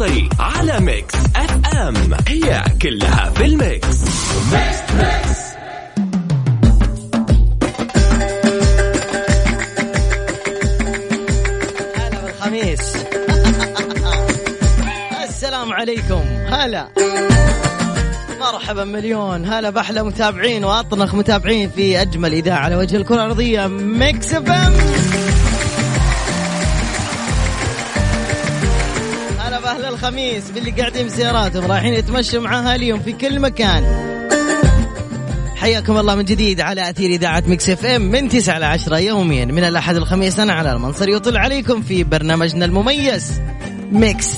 المنصري على Mix FM. هي كلها في ال Mix. Mix هلا بالخميس. السلام عليكم. هلا. مرحبا مليون. هلا بأحلى متابعين وأطنخ متابعين في أجمل إذاعة على وجه الكرة الأرضية. Mix FM. الخميس باللي قاعدين بسياراتهم رايحين يتمشوا مع أهاليهم في كل مكان. حياكم الله من جديد على أثير إذاعة Mix FM من 9 ل 10 يوميا من الأحد الخميس أنا علاء المنصري يطل عليكم في برنامجنا المميز Mix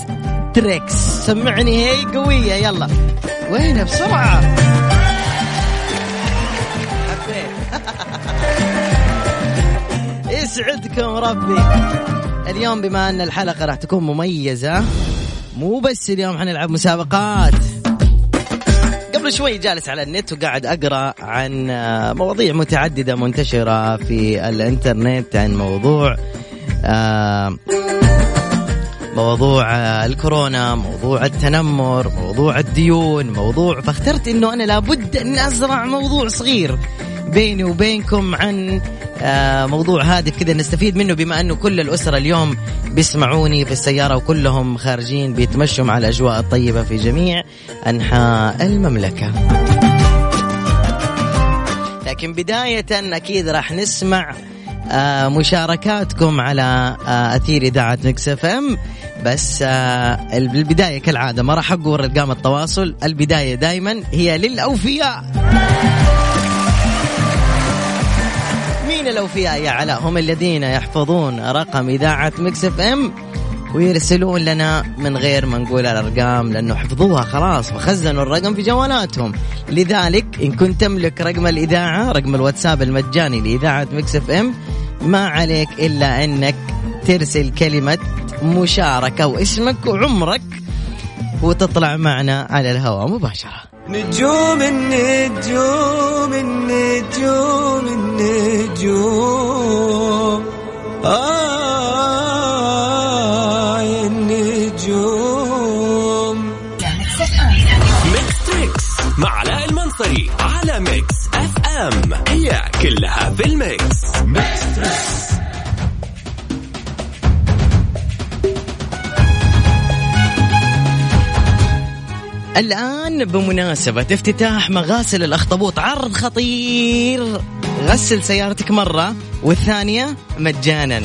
Trix. سمعني هي قوية يلا. وين؟ بسرعة. يسعدكم ربي. اليوم بما أن الحلقة راح تكون مميزة مو بس اليوم حنلعب مسابقات. قبل شوي جالس على النت وقاعد أقرأ عن آه، مواضيع متعددة منتشرة في الإنترنت عن موضوع آه، موضوع آه، الكورونا موضوع التنمر موضوع الديون موضوع فاخترت إنه أنا لابد أن أزرع موضوع صغير. بيني وبينكم عن موضوع هادف كذا نستفيد منه بما أنه كل الأسرة اليوم بيسمعوني في السيارة وكلهم خارجين بيتمشوا مع الأجواء الطيبة في جميع أنحاء المملكة. لكن بداية أكيد راح نسمع مشاركاتكم على أثير إذاعة Mix FM بس البدايه كالعادة ما راح أقول ارقام التواصل البداية دائما هي للأوفياء مين الأوفياء يا علاء؟ هم الذين يحفظون رقم إذاعة Mix FM ويرسلون لنا من غير ما نقول الأرقام لأنه حفظوها خلاص وخزنوا الرقم في جوالاتهم. لذلك إن كنت تملك رقم الإذاعة رقم الواتساب المجاني لإذاعة Mix FM ما عليك إلا أنك ترسل كلمة مشاركة واسمك وعمرك وتطلع معنا على الهواء مباشرة. نجوم النجوم النجوم النجوم. آه النجوم. Mix Trix مع علاء المنصري على Mix FM. هي كلها في ال Mix. Mix Trix الآن بمناسبة افتتاح مغاسل الأخطبوط عرض خطير غسل سيارتك مرة والثانية مجانا.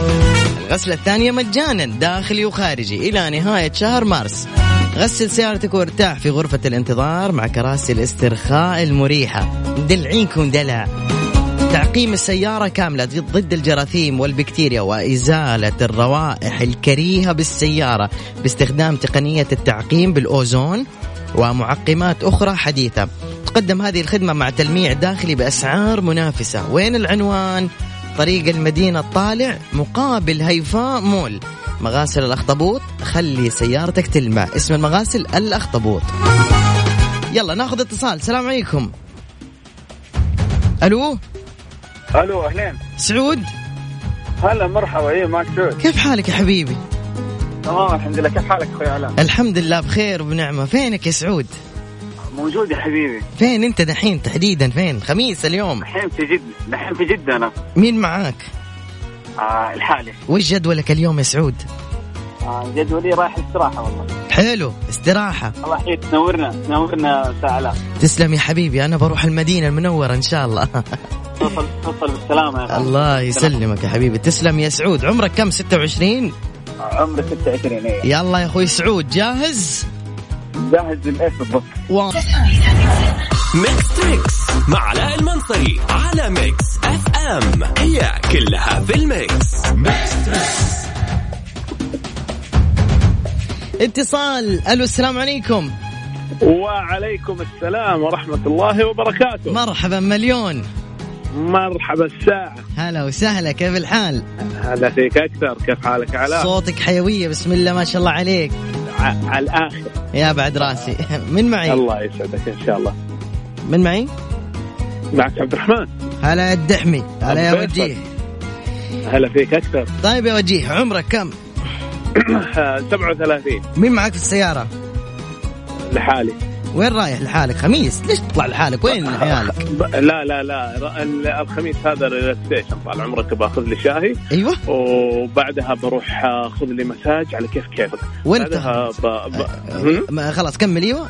الغسلة الثانية مجانا داخلي وخارجي إلى نهاية شهر مارس. غسل سيارتك وارتاح في غرفة الانتظار مع كراسي الاسترخاء المريحة. دلعينكم دلع. تعقيم السيارة كاملة ضد الجراثيم والبكتيريا وإزالة الروائح الكريهة بالسيارة باستخدام تقنية التعقيم بالأوزون. ومعقمات أخرى حديثة. تقدم هذه الخدمة مع تلميع داخلي بأسعار منافسة. وين العنوان؟ طريق المدينة الطالع مقابل هيفاء مول. مغاسل الأخطبوط خلي سيارتك تلمع. اسم المغاسل الأخطبوط. يلا ناخذ اتصال. السلام عليكم. ألو؟ ألو أهلين. سعود؟ هلا مرحبا. إيه معك سعود. كيف حالك يا حبيبي؟ تمام الحمد لله. كيف حالك أخوي علاء؟ الحمد لله بخير وبنعمة. فينك يا سعود؟ موجود يا حبيبي. فين أنت دحين؟ تحديدا فين؟ خميس اليوم. دحين في جدة دحين في جدة أنا. مين معاك؟ آه الحالي. وش جدولك اليوم يا سعود؟ آه جدولي رايح استراحة والله. حلو استراحة. الله يحييك. تنورنا تنورنا ساعة تسلم يا حبيبي أنا بروح المدينة المنورة إن شاء الله. توصل توصل بالسلامة يا الله يسلمك يا حبيبي. تسلم يا سعود. عمرك كم؟ 26 عمري 26 إيه يلا يا أخوي سعود جاهز؟ جاهز للايش بالضبط. و... Mix Trix مع علاء المنصري على Mix FM هي كلها في ال Mix. Mix Trix اتصال. ألو السلام عليكم. وعليكم السلام ورحمة الله وبركاته. مرحبا مليون. مرحبا الساعة. هلا وسهلا كيف الحال؟ هلا فيك أكثر كيف حالك؟ علاء؟ صوتك حيوية بسم الله ما شاء الله عليك. على الآخر. يا بعد راسي. من معي؟ الله يسعدك إن شاء الله. من معي؟ معك عبد الرحمن. هلا يا الدحمي. هلا يا وجيه. هلا فيك أكثر. طيب يا وجيه عمرك كم؟ 37 مين معك في السيارة؟ لحالي. وين رايح لحالك؟ خميس. ليش تطلع لحالك؟ وين عيالك؟ ب- لا لا. لا الخميس هذا relaxation طال عمرك باخذ لي شاهي. أيوه. وبعدها بروح أخذ لي مساج على كيف كيفك وانت بعدها ب... ب... ما خلاص كمل. أيوه.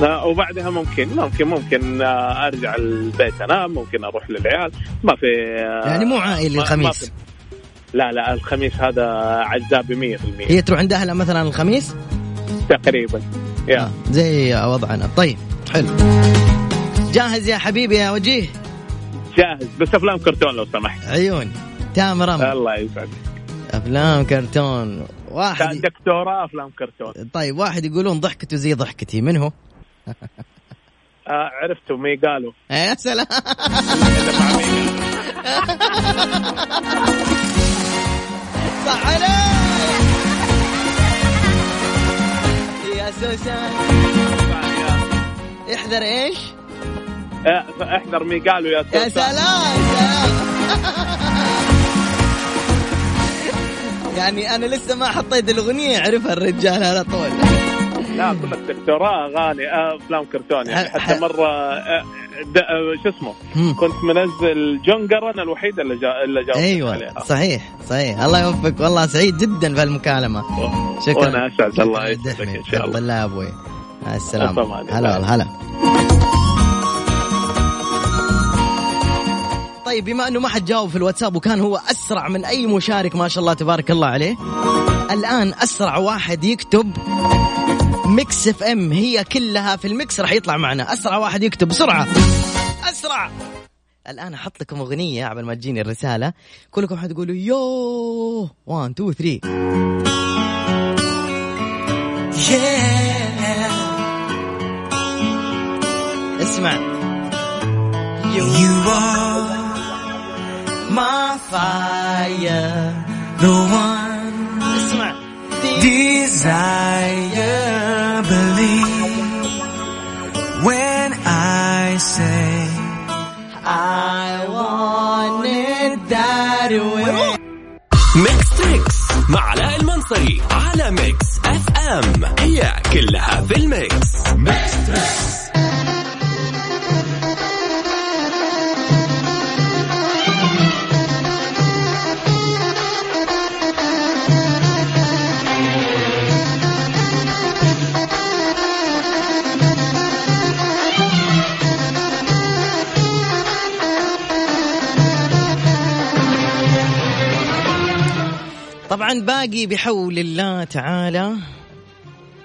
لا، وبعدها ممكن ممكن ممكن أرجع البيت انام ممكن أروح للعيال. ما في آه، يعني مو عائلي الخميس؟ لا لا الخميس هذا عزابي 100% هي تروح عند أهلها مثلا الخميس؟ تقريبا. زي وضعنا. طيب حلو. جاهز يا حبيبي يا وجيه؟ جاهز بس أفلام كرتون لو سمحت. عيون تامر. الله يسعدك. أفلام كرتون. واحد دكتوراه أفلام كرتون. طيب واحد يقولون ضحكته زي ضحكتي. من هو؟ آه عرفتوا مي قالوا يا سلام. سوسن. احذر إيش؟ احذر مي قالوا يا يا سلام يعني أنا لسه ما حطيت الأغنية عرفها الرجال على طول. لا لك دكتوراه أغاني أفلام كرتون يعني حتى مرة شو اسمه. كنت منزل جونجر أنا الوحيد اللي جا اللي جاوبت أيوه عليها. صحيح صحيح. الله يوفقك. والله سعيد جدا بهالمكالمة. شكرا وأنا أسعد الله شكراً يسعدك. إن شاء الله. يا أبوي. مع السلامة. هلا الله. هلا. طيب بما إنه ما حد جاوب في الواتساب وكان هو أسرع من أي مشارك ما شاء الله تبارك الله عليه الآن أسرع واحد يكتب Mix FM هي كلها في ال Mix. راح يطلع معنا. أسرع واحد يكتب بسرعة. أسرع. الآن أحط لكم أغنية قبل ما تجيني الرسالة. كلكم حتقولوا يو. 1 2 3 اسمع. You are my fire. The one اسمع. desire. Say I want it that way. Mix Trix مع علاء المنصري على Mix FM هي كلها في ال mix. طبعا باقي بحول الله تعالى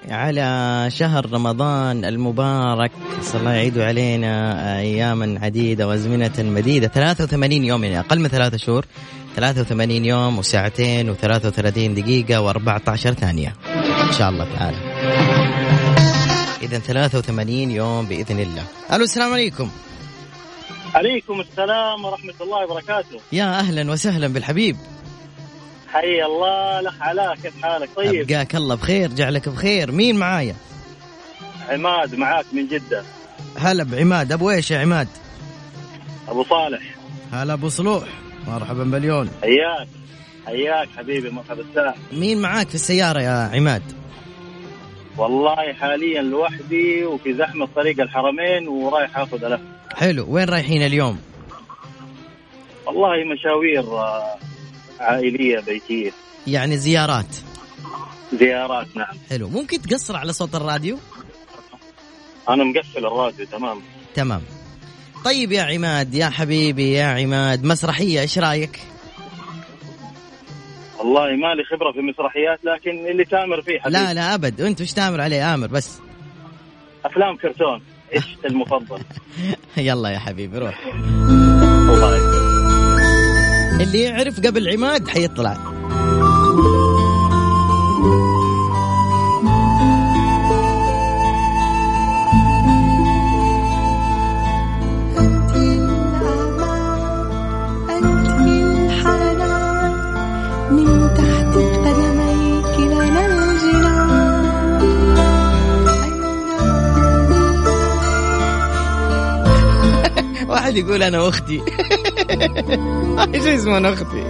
على شهر رمضان المبارك. صلى الله يعيد علينا أياما عديدة وأزمنة مديدة. 83 يوم يعني أقل من ثلاثة شهور. 83 يوم وساعتين و33 دقيقة و14 ثانية. إن شاء الله تعالى. اذا 83 يوم بإذن الله. ألو السلام عليكم. عليكم السلام ورحمة الله وبركاته. يا أهلا وسهلا بالحبيب. حي الله الأخ علاء كيف حالك. طيب. أبقاك الله بخير جعلك بخير. مين معايا؟ عماد معاك من جدة. هلا بعماد. أبو إيش يا عماد؟ أبو صالح. هلا أبو صلوح. مرحبا مليون حياك. حياك حبيبي مرحبا الساعة مين معاك في السيارة يا عماد؟ والله حاليا لوحدي وفي زحمة طريق الحرمين ورايح آخذ لف حلو. وين رايحين اليوم؟ والله مشاوير آه، عائلية بيتية. يعني زيارات. زيارات نعم. حلو. ممكن تقصر على صوت الراديو؟ أنا مقفل الراديو تمام. تمام. طيب يا عماد يا حبيبي يا عماد مسرحية إيش رأيك؟ والله ما لي خبرة في مسرحيات لكن اللي تامر فيه حبيبي. لا لا أبد. أنت وش تامر عليه؟ آمر بس. أفلام كرتون. إيش المفضل؟ يلا يا حبيبي روح. اللي يعرف قبل عماد حيطلع. أنت الأمان أنت الحنان من تحت قدميك لنا الجنان واحد يقول أنا واختي إيش اسمه أختي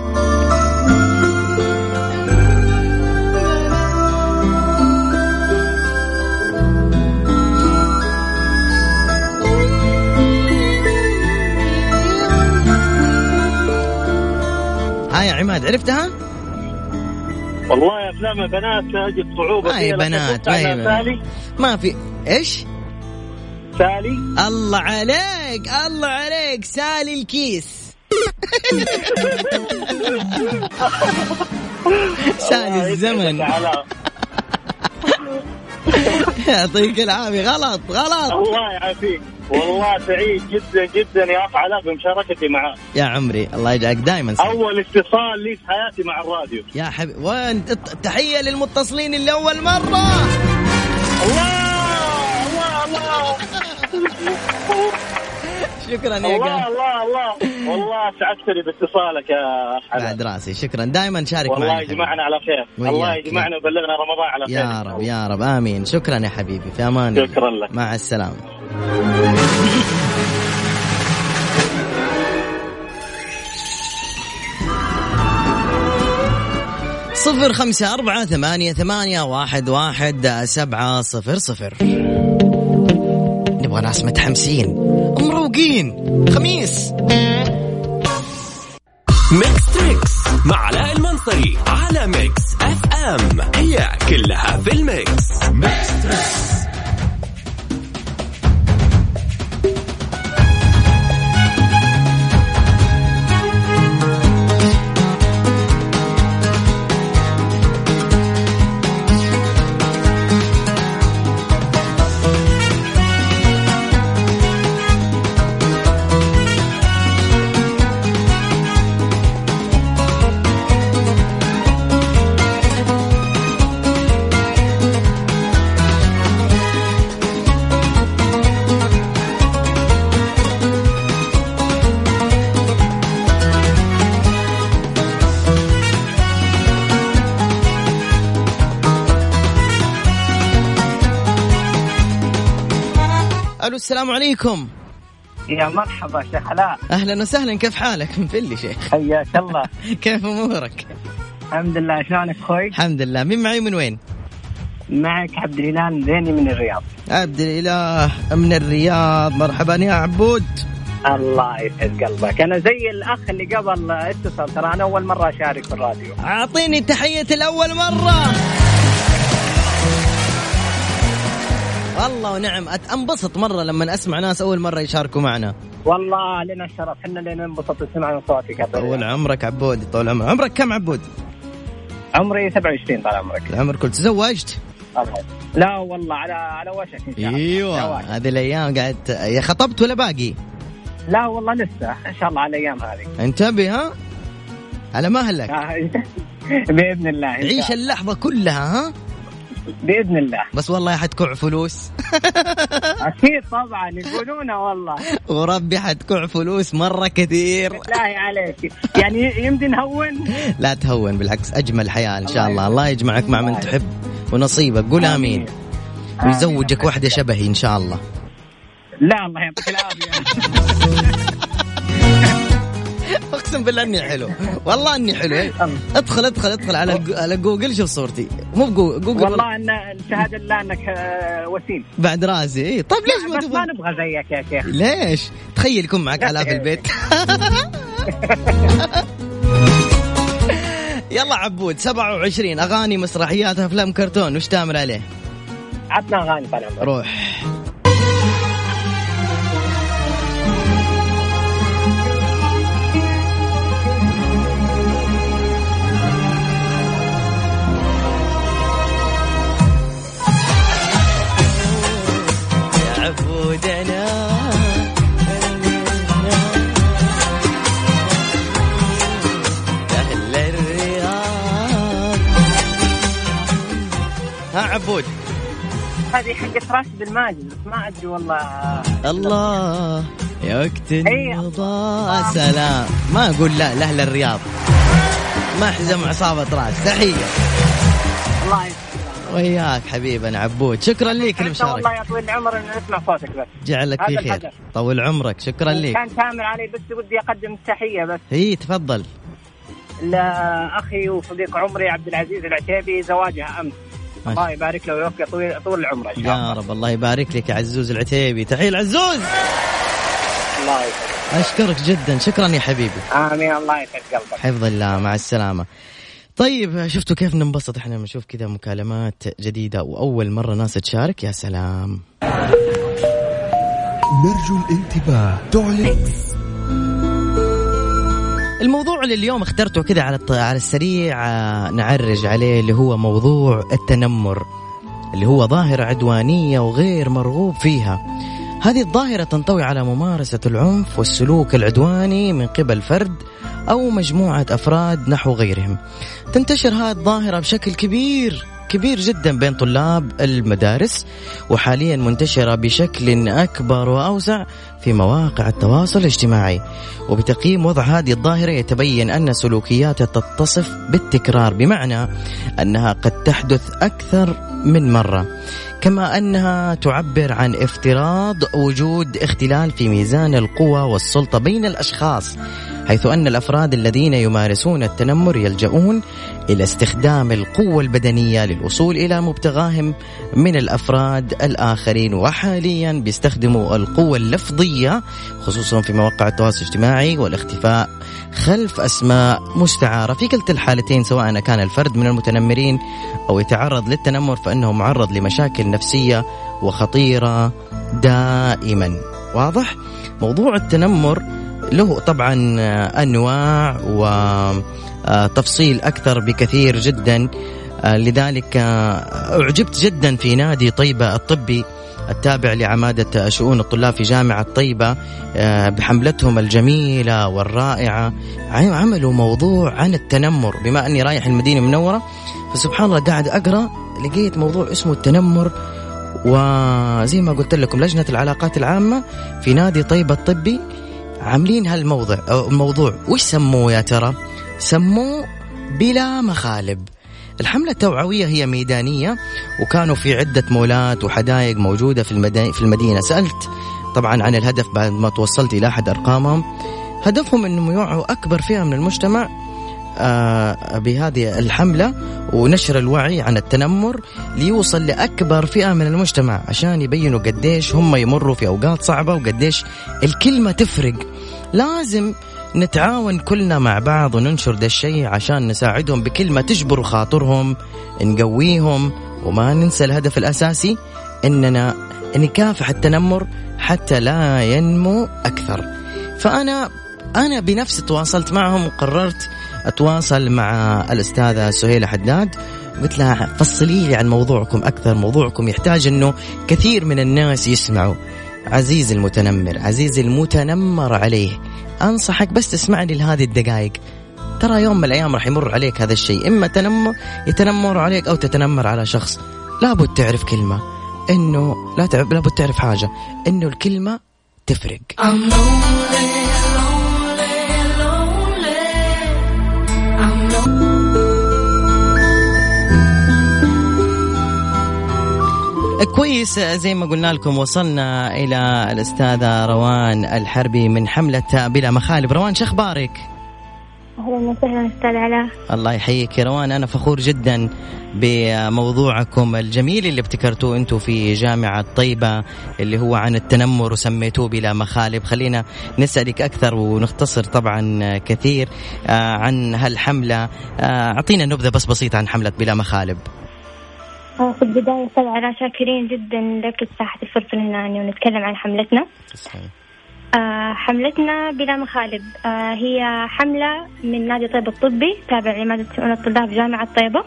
ها يا عماد عرفتها؟ والله افلام البنات أجد صعوبة ما هي بنات ما هي بنات. سالي ما في إيش؟ سالي الله عليك الله عليك سالي الكيس سالي الزمن. يعطيك العافية. غلط غلط. الله يعافيك. والله سعيد جدا جدا يا أخ علاء بمشاركتي معاك. يا عمري الله يجعلك دائما سعيد. أول اتصال لي في حياتي مع الراديو. يا حبيبي وين؟ تحية للمتصلين اللي أول مرة. شكرا يا الله الله الله. والله سعدتني باتصالك يا علاء بعد راسي. شكرا. دائما شارك والله معنا يجمعنا على خير. الله يجمعنا ويبلغنا رمضان على خير. يا رب يا رب. آمين. شكرا يا حبيبي. في الله. شكرا لك. مع السلامة. صفر خمسة أربعة ثمانية ثمانية واحد واحد سبعة صفر صفر. نبغى ناس متحمسين. مروقين خميس. Mix Trix مع علاء المنصري على Mix FM. هي كلها في ال mix. Mix Trix. ألو السلام عليكم. يا مرحبا شيخ علاء. أهلا وسهلا كيف حالك؟ مفلي شيخ. حياك الله. كيف أمورك؟ الحمد لله شلونك أخوي؟ الحمد لله. مين معي من وين؟ معك عبد الهلال زيني من الرياض. عبد الإله من الرياض. مرحبا يا عبود. الله يسعد قلبك. أنا زي الأخ اللي قبل اتصل ترى أنا أول مرة أشارك في الراديو. أعطيني تحية الأول مرة. والله ونعم انبسط مرة لما أسمع ناس أول مرة يشاركوا معنا. والله لنا الشرف إحنا اللي ننبسط نسمع صوتك طول عمرك عبود. طول عمرك عمرك كم عبود؟ عمري 27 طال عمرك. العمر كله تزوجت. لا والله على على وشك إن شاء الله. أيوه. هذه الأيام قاعد يا خطبت ولا باقي؟ لا والله لسه. إن شاء الله على الأيام هذه. انتبه ها؟ على مهلك. آه، بإذن الله عيش الله. اللحظة كلها ها؟ بإذن الله. بس والله حتكع فلوس. أكيد طبعا يقولون والله. وربي حتكع فلوس مرة كثير. بالله عليك. يعني يمدي نهون؟ لا تهون بالعكس أجمل حياة إن شاء الله. الله يجمعك مع من تحب ونصيبك. قول آمين. ويزوجك واحدة شبهي إن شاء الله. لا الله يعطيك العافية. اقسم بالله اني حلو. والله اني حلو. ادخل ادخل ادخل على على جوجل شوف صورتي. مو بجو- جوجل. والله إن الشهادة لله إنك آه، وسيم. بعد راسي إيه. طيب ليش ما بس ما تبغى نبغى زيك يا شيخ. ليش؟ تخيل يكون معك علاء في البيت. يلا عبود 27 أغاني مسرحيات أفلام كرتون. وش تأمر عليه؟ عطنا أغاني طال عمرك. روح. هذه حقت راشد الماجد بس ما أدري والله. الله يا وقت إيه. النضاء سلام. ما أقول لا لأهل الرياض. محزم عصابة راس تحية. الله يسلمك. وياك حبيبنا عبود. شكرا لك أنت والله يا طويل العمر إنه نسمع صوتك بس. جعلك في خير. طول عمرك. شكرا لك كان تامر علي بس ودي أقدم تحية بس. هي تفضل. لأخي وصديق عمري عبد العزيز العتيبي زواجها ما الله يبارك له ويوفقه طويل طول العمر إن شاء يا الله. رب الله يبارك لك يا عزوز العتيبي. تحية العزوز الله يسعدك أشكرك جدا. شكرا يا حبيبي. آمين. الله يسعد قلبك. حفظ الله. مع السلامة. طيب شفتوا كيف ننبسط؟ إحنا لما نشوف كذا مكالمات جديدة وأول مرة ناس تشارك. يا سلام. نرجو الانتباه. تعلن. الموضوع اللي اليوم اخترته كذا على على السريع آه، نعرج عليه اللي هو موضوع التنمر اللي هو ظاهرة عدوانية وغير مرغوب فيها. هذه الظاهرة تنطوي على ممارسة العنف والسلوك العدواني من قبل فرد أو مجموعة أفراد نحو غيرهم. تنتشر هذه الظاهرة بشكل كبير. كبير جدا بين طلاب المدارس وحاليا منتشرة بشكل أكبر وأوسع في مواقع التواصل الاجتماعي. وبتقييم وضع هذه الظاهرة يتبين أن سلوكياتها تتصف بالتكرار بمعنى أنها قد تحدث أكثر من مرة. كما أنها تعبر عن افتراض وجود اختلال في ميزان القوى والسلطة بين الأشخاص حيث أن الأفراد الذين يمارسون التنمر يلجؤون إلى استخدام القوة البدنية للوصول إلى مبتغاهم من الأفراد الآخرين وحاليا بيستخدموا القوة اللفظية خصوصا في مواقع التواصل الاجتماعي والاختفاء خلف أسماء مستعارة. في كلتا الحالتين سواء كان الفرد من المتنمرين أو يتعرض للتنمر فإنه معرض لمشاكل نفسية وخطيرة دائما واضح؟ موضوع التنمر له طبعا أنواع وتفصيل أكثر بكثير جدا لذلك أعجبت جدا في نادي طيبة الطبي التابع لعمادة شؤون الطلاب في جامعة طيبة آه، بحملتهم الجميلة والرائعة. عم- عملوا موضوع عن التنمر. بما أني رايح المدينة المنورة فسبحان الله قاعد أقرأ لقيت موضوع اسمه التنمر. وزي ما قلت لكم لجنة العلاقات العامة في نادي طيبة الطبي عاملين هالموضوع أو الموضوع. وش سموه يا ترى؟ سموه بلا مخالب. الحملة التوعوية هي ميدانية وكانوا في عدة مولات وحدائق موجودة في المدينة, في المدينة. سألت طبعا عن الهدف بعد ما توصلت إلى أحد أرقامهم. هدفهم أنهم يوعوا أكبر فئة من المجتمع آه، بهذه الحملة ونشر الوعي عن التنمر ليوصل لأكبر فئة من المجتمع عشان يبينوا قديش هم يمروا في أوقات صعبة وقديش الكلمة تفرق. لازم نتعاون كلنا مع بعض وننشر ده الشيء عشان نساعدهم بكلمة تجبر خاطرهم نقويهم وما ننسى الهدف الأساسي إننا نكافح التنمر حتى لا ينمو أكثر. فأنا أنا بنفسي تواصلت معهم وقررت أتواصل مع الأستاذة سهيلة حداد. قلت لها فصلي لي عن موضوعكم أكثر موضوعكم يحتاج أنه كثير من الناس يسمعوا. عزيزي المتنمر عزيزي المتنمر عليه. أنصحك بس تسمعني لهذه الدقائق. ترى يوم من الأيام راح يمر عليك هذا الشيء. إما تنمر يتنمر عليك أو تتنمر على شخص. لابد تعرف كلمة. إنه لا تعرف لابد تعرف حاجة. إنه الكلمة تفرق. كويس زي ما قلنا لكم وصلنا إلى الأستاذة روان الحربي من حملة بلا مخالب. روان شو أخبارك؟ أهلا وسهلا أستاذ علاء. الله يحييك. يا روان أنا فخور جدا بموضوعكم الجميل اللي ابتكرتوه أنتم في جامعة طيبة اللي هو عن التنمر وسميتوه بلا مخالب. خلينا نسألك أكثر ونختصر طبعا كثير آه، عن هالحملة. آه، أعطينا نبذة بس بسيطة عن حملة بلا مخالب. في البداية علاء شاكرين جدا لك الفرصة لنا يعني ونتكلم عن حملتنا. آه، حملتنا بلا مخالب. آه، هي حملة من نادي طيبة الطبي تابع لمادة شؤون الطلاب جامعة طيبة.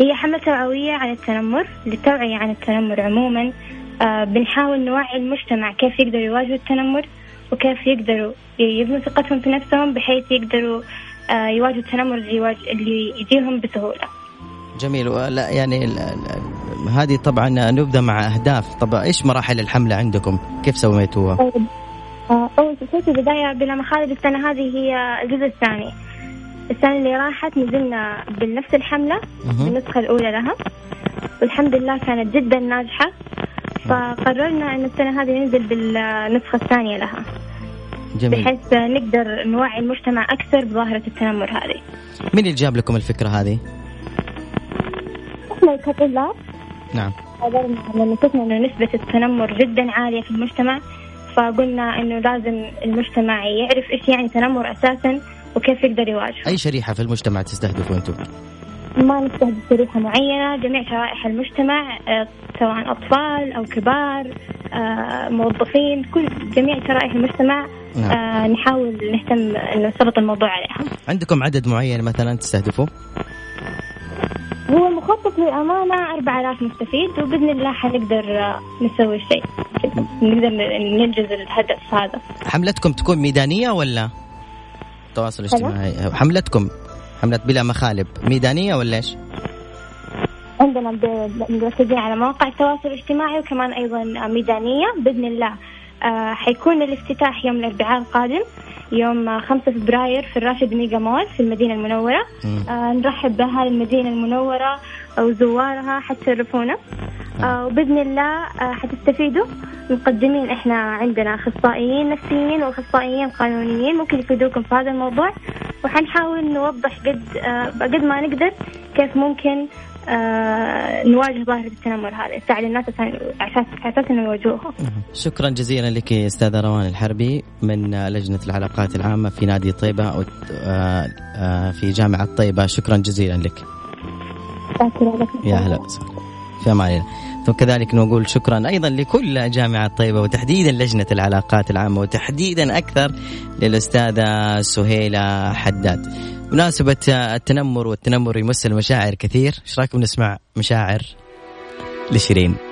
هي حملة توعوية عن التنمر للتوعية عن التنمر عموما. آه، بنحاول نوعي المجتمع كيف يقدروا يواجهوا التنمر وكيف يقدروا يبنوا ثقتهم في نفسهم بحيث يقدروا آه، يواجهوا التنمر اللي, يواجه اللي يجيهم بسهولة. جميل. لا يعني هذه طبعا نبدأ مع أهداف. طب إيش مراحل الحملة عندكم؟ كيف سويتوها؟ شيء في البداية بلا مخالب السنة هذه هي الجزء الثاني. السنة اللي راحت نزلنا بنفس الحملة مهم. بالنسخة الأولى لها. والحمد لله كانت جدا ناجحة. فقررنا أن السنة هذه ننزل بالنسخة الثانية لها. جميل. بحيث نقدر نوعي المجتمع أكثر بظاهرة التنمر هذه. مين اللي جاب لكم الفكرة هذه؟ إحنا كطلاب نعم لما شفنا إنه نسبة التنمر جدا عالية في المجتمع فقلنا إنه لازم المجتمع يعرف إيش يعني تنمر أساسا وكيف يقدر يواجهه أي شريحة في المجتمع تستهدفوا أنتم؟ ما نستهدف شريحة معينة جميع شرائح المجتمع آه، سواء أطفال أو كبار آه، موظفين كل جميع شرائح المجتمع نعم. آه، نحاول نهتم أنه نسلط الموضوع عليها عندكم عدد معين مثلا تستهدفوا؟ هو مخطط للأمانة 4000 مستفيد وبإذن الله حنقدر آه، نسوي شيء. نقدر ننجز الهدف هذا. حملتكم تكون ميدانية ولا؟ تواصل؟ اجتماعي. حملتكم. حملة بلا مخالب. ميدانية ولا إيش؟ عندنا مركزين على مواقع التواصل الاجتماعي وكمان أيضا ميدانية. بإذن الله آه، حيكون الافتتاح يوم الأربعاء القادم. يوم آه، 5 فبراير في الراشد ميجا مول في المدينة المنورة. آه، نرحب بأهالي المدينة المنورة وزوارها حتشرفونا آه، وبإذن الله آه، حتستفيدوا. مقدمين إحنا عندنا أخصائيين نفسيين وأخصائيين قانونيين. ممكن يفيدوكم في هذا الموضوع. وحنحاول نوضح قد آه، قد ما نقدر كيف ممكن آه، نواجه ظاهرة التنمر هذا نساعد الناس عشان عشان يواجهوها شكرا جزيلا لك أستاذة روان الحربي من لجنة العلاقات العامة في نادي طيبة أو آه، آه، في جامعة طيبة. شكرا جزيلا لك. شاكرة لكم يا هلا في أمان الله. ثم كذلك نقول شكرا أيضا لكل جامعه طيبه وتحديدا لجنة العلاقات العامة وتحديدا أكثر للأستاذة سهيلة حداد. مناسبة التنمر والتنمر يمس المشاعر كثير، إيش رايكم نسمع مشاعر لشيرين؟